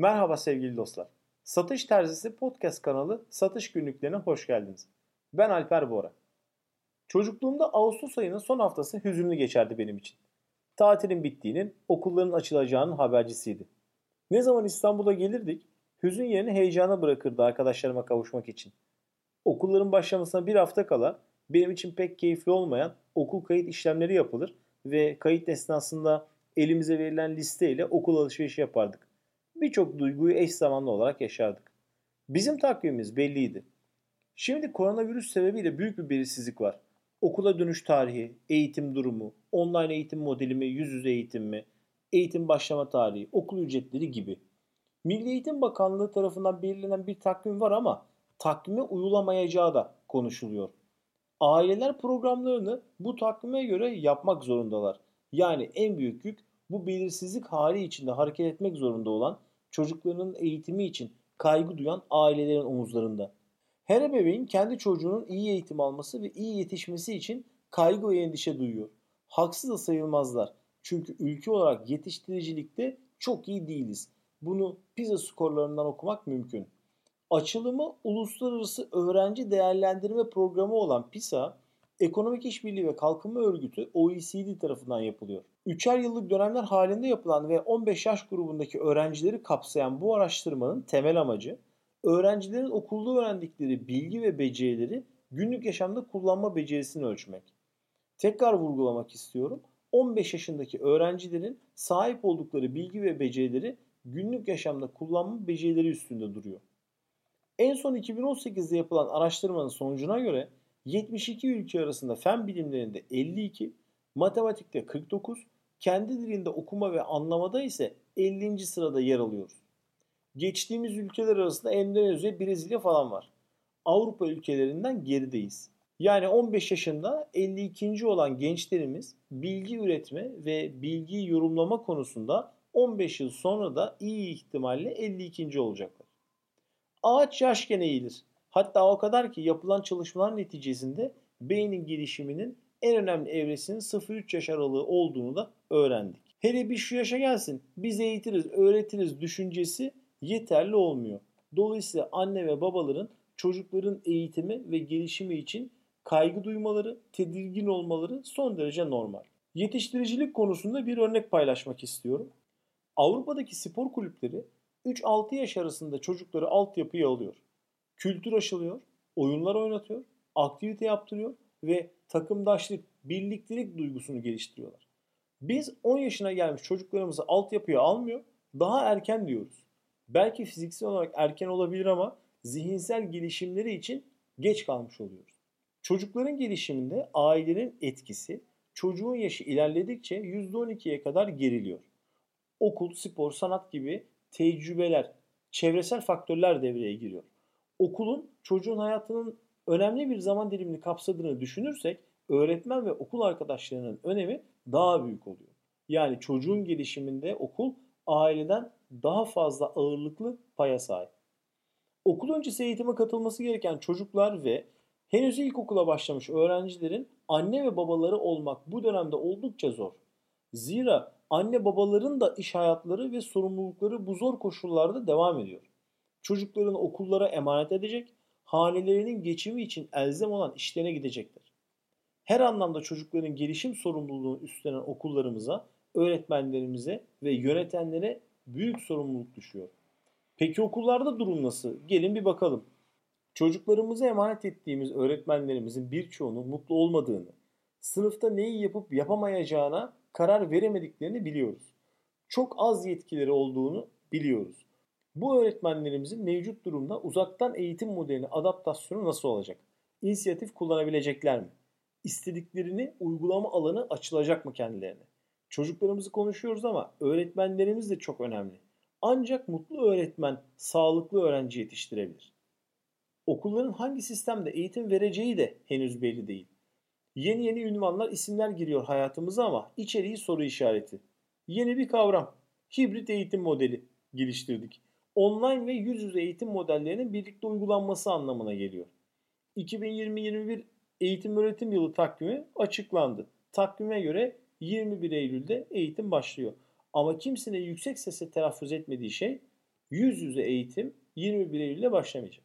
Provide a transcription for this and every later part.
Merhaba sevgili dostlar. Satış Terzisi podcast kanalı Satış Günlüklerine hoş geldiniz. Ben Alper Bora. Çocukluğumda Ağustos ayının son haftası hüzünlü geçerdi benim için. Tatilin bittiğinin, okulların açılacağının habercisiydi. Ne zaman İstanbul'a gelirdik, hüzün yerini heyecana bırakırdı arkadaşlarıma kavuşmak için. Okulların başlamasına bir hafta kala benim için pek keyifli olmayan okul kayıt işlemleri yapılır ve kayıt esnasında elimize verilen listeyle okul alışverişi yapardık. Birçok duyguyu eş zamanlı olarak yaşardık. Bizim takvimimiz belliydi. Şimdi koronavirüs sebebiyle büyük bir belirsizlik var. Okula dönüş tarihi, eğitim durumu, online eğitim modeli mi, yüz yüze eğitim mi, eğitim başlama tarihi, okul ücretleri gibi. Milli Eğitim Bakanlığı tarafından belirlenen bir takvim var ama takvime uyulamayacağı da konuşuluyor. Aileler programlarını bu takvime göre yapmak zorundalar. Yani en büyük yük bu belirsizlik hali içinde hareket etmek zorunda olan çocuklarının eğitimi için kaygı duyan ailelerin omuzlarında. Her ebeveyn kendi çocuğunun iyi eğitim alması ve iyi yetişmesi için kaygı ve endişe duyuyor. Haksız da sayılmazlar. Çünkü ülke olarak yetiştiricilikte çok iyi değiliz. Bunu PISA skorlarından okumak mümkün. Açılımı Uluslararası Öğrenci Değerlendirme Programı olan PISA, Ekonomik İşbirliği ve Kalkınma Örgütü OECD tarafından yapılıyor. Üçer yıllık dönemler halinde yapılan ve 15 yaş grubundaki öğrencileri kapsayan bu araştırmanın temel amacı, öğrencilerin okulda öğrendikleri bilgi ve becerileri günlük yaşamda kullanma becerisini ölçmek. Tekrar vurgulamak istiyorum. 15 yaşındaki öğrencilerin sahip oldukları bilgi ve becerileri günlük yaşamda kullanma becerileri üstünde duruyor. En son 2018'de yapılan araştırmanın sonucuna göre 72 ülke arasında fen bilimlerinde 52, matematikte 49, kendi dilinde okuma ve anlamada ise 50. sırada yer alıyoruz. Geçtiğimiz ülkeler arasında Endonezya, Brezilya falan var. Avrupa ülkelerinden gerideyiz. Yani 15 yaşında 52. olan gençlerimiz bilgi üretme ve bilgiyi yorumlama konusunda 15 yıl sonra da iyi ihtimalle 52. olacaklar. Ağaç yaşken eğilir. Hatta o kadar ki yapılan çalışmalar neticesinde beynin gelişiminin en önemli evresinin 0-3 yaş aralığı olduğunu da öğrendik. Hele bir şu yaşa gelsin biz eğitiriz, öğretiriz düşüncesi yeterli olmuyor. Dolayısıyla anne ve babaların çocukların eğitimi ve gelişimi için kaygı duymaları, tedirgin olmaları son derece normal. Yetiştiricilik konusunda bir örnek paylaşmak istiyorum. Avrupa'daki spor kulüpleri 3-6 yaş arasında çocukları altyapıya alıyor. Kültür aşılıyor, oyunlar oynatıyor, aktivite yaptırıyor ve takımdaşlık, birliktelik duygusunu geliştiriyorlar. Biz 10 yaşına gelmiş çocuklarımızı altyapıya almıyor, daha erken diyoruz. Belki fiziksel olarak erken olabilir ama zihinsel gelişimleri için geç kalmış oluyoruz. Çocukların gelişiminde ailenin etkisi çocuğun yaşı ilerledikçe %12'ye kadar geriliyor. Okul, spor, sanat gibi tecrübeler, çevresel faktörler devreye giriyor. Okulun çocuğun hayatının önemli bir zaman dilimini kapsadığını düşünürsek öğretmen ve okul arkadaşlarının önemi daha büyük oluyor. Yani çocuğun gelişiminde okul aileden daha fazla ağırlıklı paya sahip. Okul öncesi eğitime katılması gereken çocuklar ve henüz ilkokula başlamış öğrencilerin anne ve babaları olmak bu dönemde oldukça zor. Zira anne babaların da iş hayatları ve sorumlulukları bu zor koşullarda devam ediyor. Çocuklarını okullara emanet edecek, hanelerinin geçimi için elzem olan işlerine gidecekler. Her anlamda çocukların gelişim sorumluluğunu üstlenen okullarımıza, öğretmenlerimize ve yönetenlere büyük sorumluluk düşüyor. Peki okullarda durum nasıl? Gelin bir bakalım. Çocuklarımıza emanet ettiğimiz öğretmenlerimizin birçoğunun mutlu olmadığını, sınıfta neyi yapıp yapamayacağına karar veremediklerini biliyoruz. Çok az yetkileri olduğunu biliyoruz. Bu öğretmenlerimizin mevcut durumda uzaktan eğitim modeline adaptasyonu nasıl olacak? İnisiyatif kullanabilecekler mi? İstediklerini uygulama alanı açılacak mı kendilerine? Çocuklarımızı konuşuyoruz ama öğretmenlerimiz de çok önemli. Ancak mutlu öğretmen sağlıklı öğrenci yetiştirebilir. Okulların hangi sistemde eğitim vereceği de henüz belli değil. Yeni yeni ünvanlar, isimler giriyor hayatımıza ama içeriği soru işareti. Yeni bir kavram. Hibrit eğitim modeli geliştirdik. Online ve yüz yüze eğitim modellerinin birlikte uygulanması anlamına geliyor. 2020-21 eğitim öğretim yılı takvimi açıklandı. Takvime göre 21 Eylül'de eğitim başlıyor. Ama kimsenin yüksek sesle telaffuz etmediği şey yüz yüze eğitim 21 Eylül'de başlamayacak.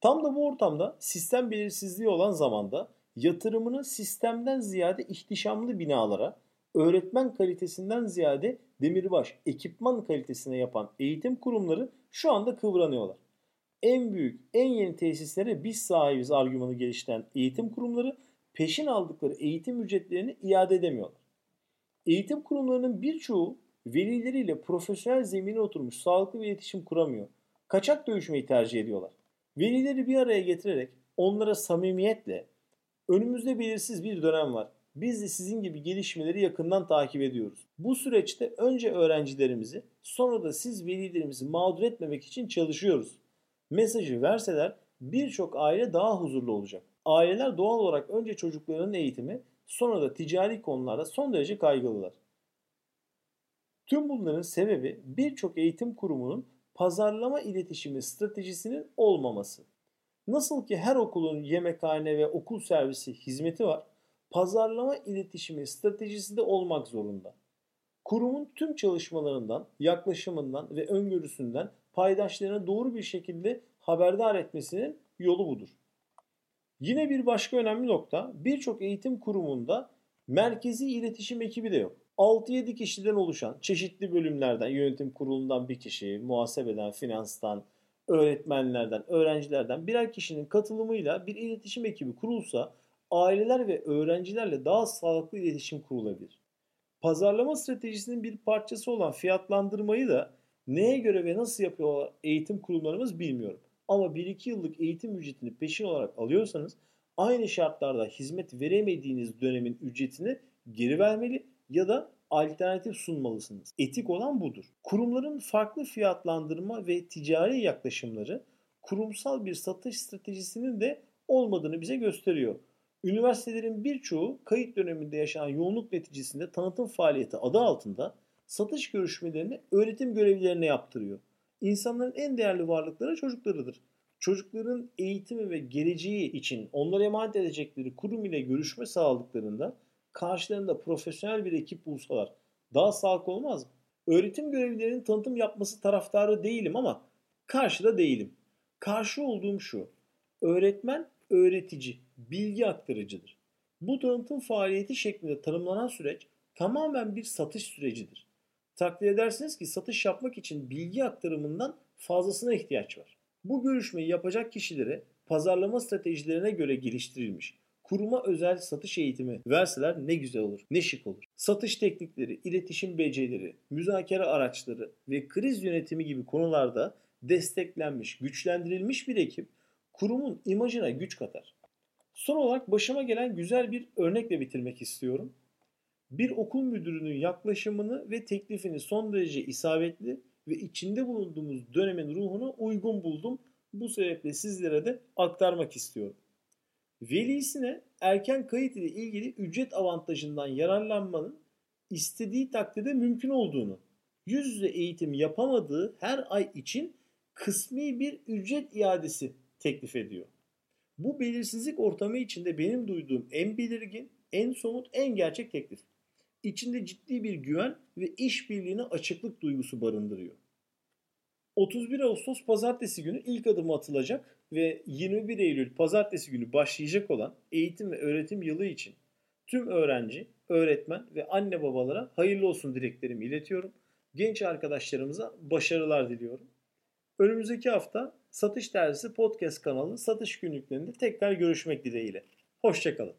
Tam da bu ortamda sistem belirsizliği olan zamanda yatırımını sistemden ziyade ihtişamlı binalara, öğretmen kalitesinden ziyade demirbaş, ekipman kalitesine yapan eğitim kurumları şu anda kıvranıyorlar. En büyük, en yeni tesislere biz sahibiz argümanı geliştiren eğitim kurumları peşin aldıkları eğitim ücretlerini iade edemiyorlar. Eğitim kurumlarının birçoğu velileriyle profesyonel zemine oturmuş sağlıklı bir iletişim kuramıyor. Kaçak dövüşmeyi tercih ediyorlar. Velileri bir araya getirerek onlara samimiyetle önümüzde belirsiz bir dönem var. Biz de sizin gibi gelişmeleri yakından takip ediyoruz. Bu süreçte önce öğrencilerimizi sonra da siz velilerimizi mağdur etmemek için çalışıyoruz. Mesajı verseler birçok aile daha huzurlu olacak. Aileler doğal olarak önce çocuklarının eğitimi sonra da ticari konularda son derece kaygılılar. Tüm bunların sebebi birçok eğitim kurumunun pazarlama iletişimi stratejisinin olmaması. Nasıl ki her okulun yemekhane ve okul servisi hizmeti var, pazarlama iletişimi stratejisi de olmak zorunda. Kurumun tüm çalışmalarından, yaklaşımından ve öngörüsünden paydaşlarına doğru bir şekilde haberdar etmesinin yolu budur. Yine bir başka önemli nokta birçok eğitim kurumunda merkezi iletişim ekibi de yok. 6-7 kişiden oluşan çeşitli bölümlerden, yönetim kurulundan bir kişi, muhasebeden, finanstan, öğretmenlerden, öğrencilerden birer kişinin katılımıyla bir iletişim ekibi kurulsa aileler ve öğrencilerle daha sağlıklı iletişim kurulabilir. Pazarlama stratejisinin bir parçası olan fiyatlandırmayı da neye göre ve nasıl yapıyor eğitim kurumlarımız bilmiyorum. Ama 1-2 yıllık eğitim ücretini peşin olarak alıyorsanız aynı şartlarda hizmet veremediğiniz dönemin ücretini geri vermeli ya da alternatif sunmalısınız. Etik olan budur. Kurumların farklı fiyatlandırma ve ticari yaklaşımları kurumsal bir satış stratejisinin de olmadığını bize gösteriyor. Üniversitelerin birçoğu kayıt döneminde yaşanan yoğunluk neticesinde tanıtım faaliyeti adı altında satış görüşmelerini öğretim görevlilerine yaptırıyor. İnsanların en değerli varlıkları çocuklarıdır. Çocukların eğitimi ve geleceği için onlara emanet edecekleri kurum ile görüşme sağladıklarında karşılarında profesyonel bir ekip bulsalar daha sağlıklı olmaz mı? Öğretim görevlilerinin tanıtım yapması taraftarı değilim ama karşıda değilim. Karşı olduğum şu. Öğretmen öğretici, bilgi aktarıcıdır. Bu tanıtım faaliyeti şeklinde tanımlanan süreç tamamen bir satış sürecidir. Takdir edersiniz ki satış yapmak için bilgi aktarımından fazlasına ihtiyaç var. Bu görüşmeyi yapacak kişilere pazarlama stratejilerine göre geliştirilmiş kuruma özel satış eğitimi verseler ne güzel olur, ne şık olur. Satış teknikleri, iletişim becerileri, müzakere araçları ve kriz yönetimi gibi konularda desteklenmiş, güçlendirilmiş bir ekip kurumun imajına güç katar. Son olarak başıma gelen güzel bir örnekle bitirmek istiyorum. Bir okul müdürünün yaklaşımını ve teklifini son derece isabetli ve içinde bulunduğumuz dönemin ruhuna uygun buldum. Bu sebeple sizlere de aktarmak istiyorum. Velisine erken kayıt ile ilgili ücret avantajından yararlanmanın istediği takdirde mümkün olduğunu, yüz yüze eğitim yapamadığı her ay için kısmi bir ücret iadesi teklif ediyor. Bu belirsizlik ortamı içinde benim duyduğum en belirgin, en somut, en gerçek teklif. İçinde ciddi bir güven ve işbirliğine açıklık duygusu barındırıyor. 31 Ağustos pazartesi günü ilk adımı atılacak ve 21 Eylül pazartesi günü başlayacak olan eğitim ve öğretim yılı için tüm öğrenci, öğretmen ve anne babalara hayırlı olsun dileklerimi iletiyorum. Genç arkadaşlarımıza başarılar diliyorum. Önümüzdeki hafta Satış Terzisi Podcast kanalı satış günlüklerinde tekrar görüşmek dileğiyle. Hoşçakalın.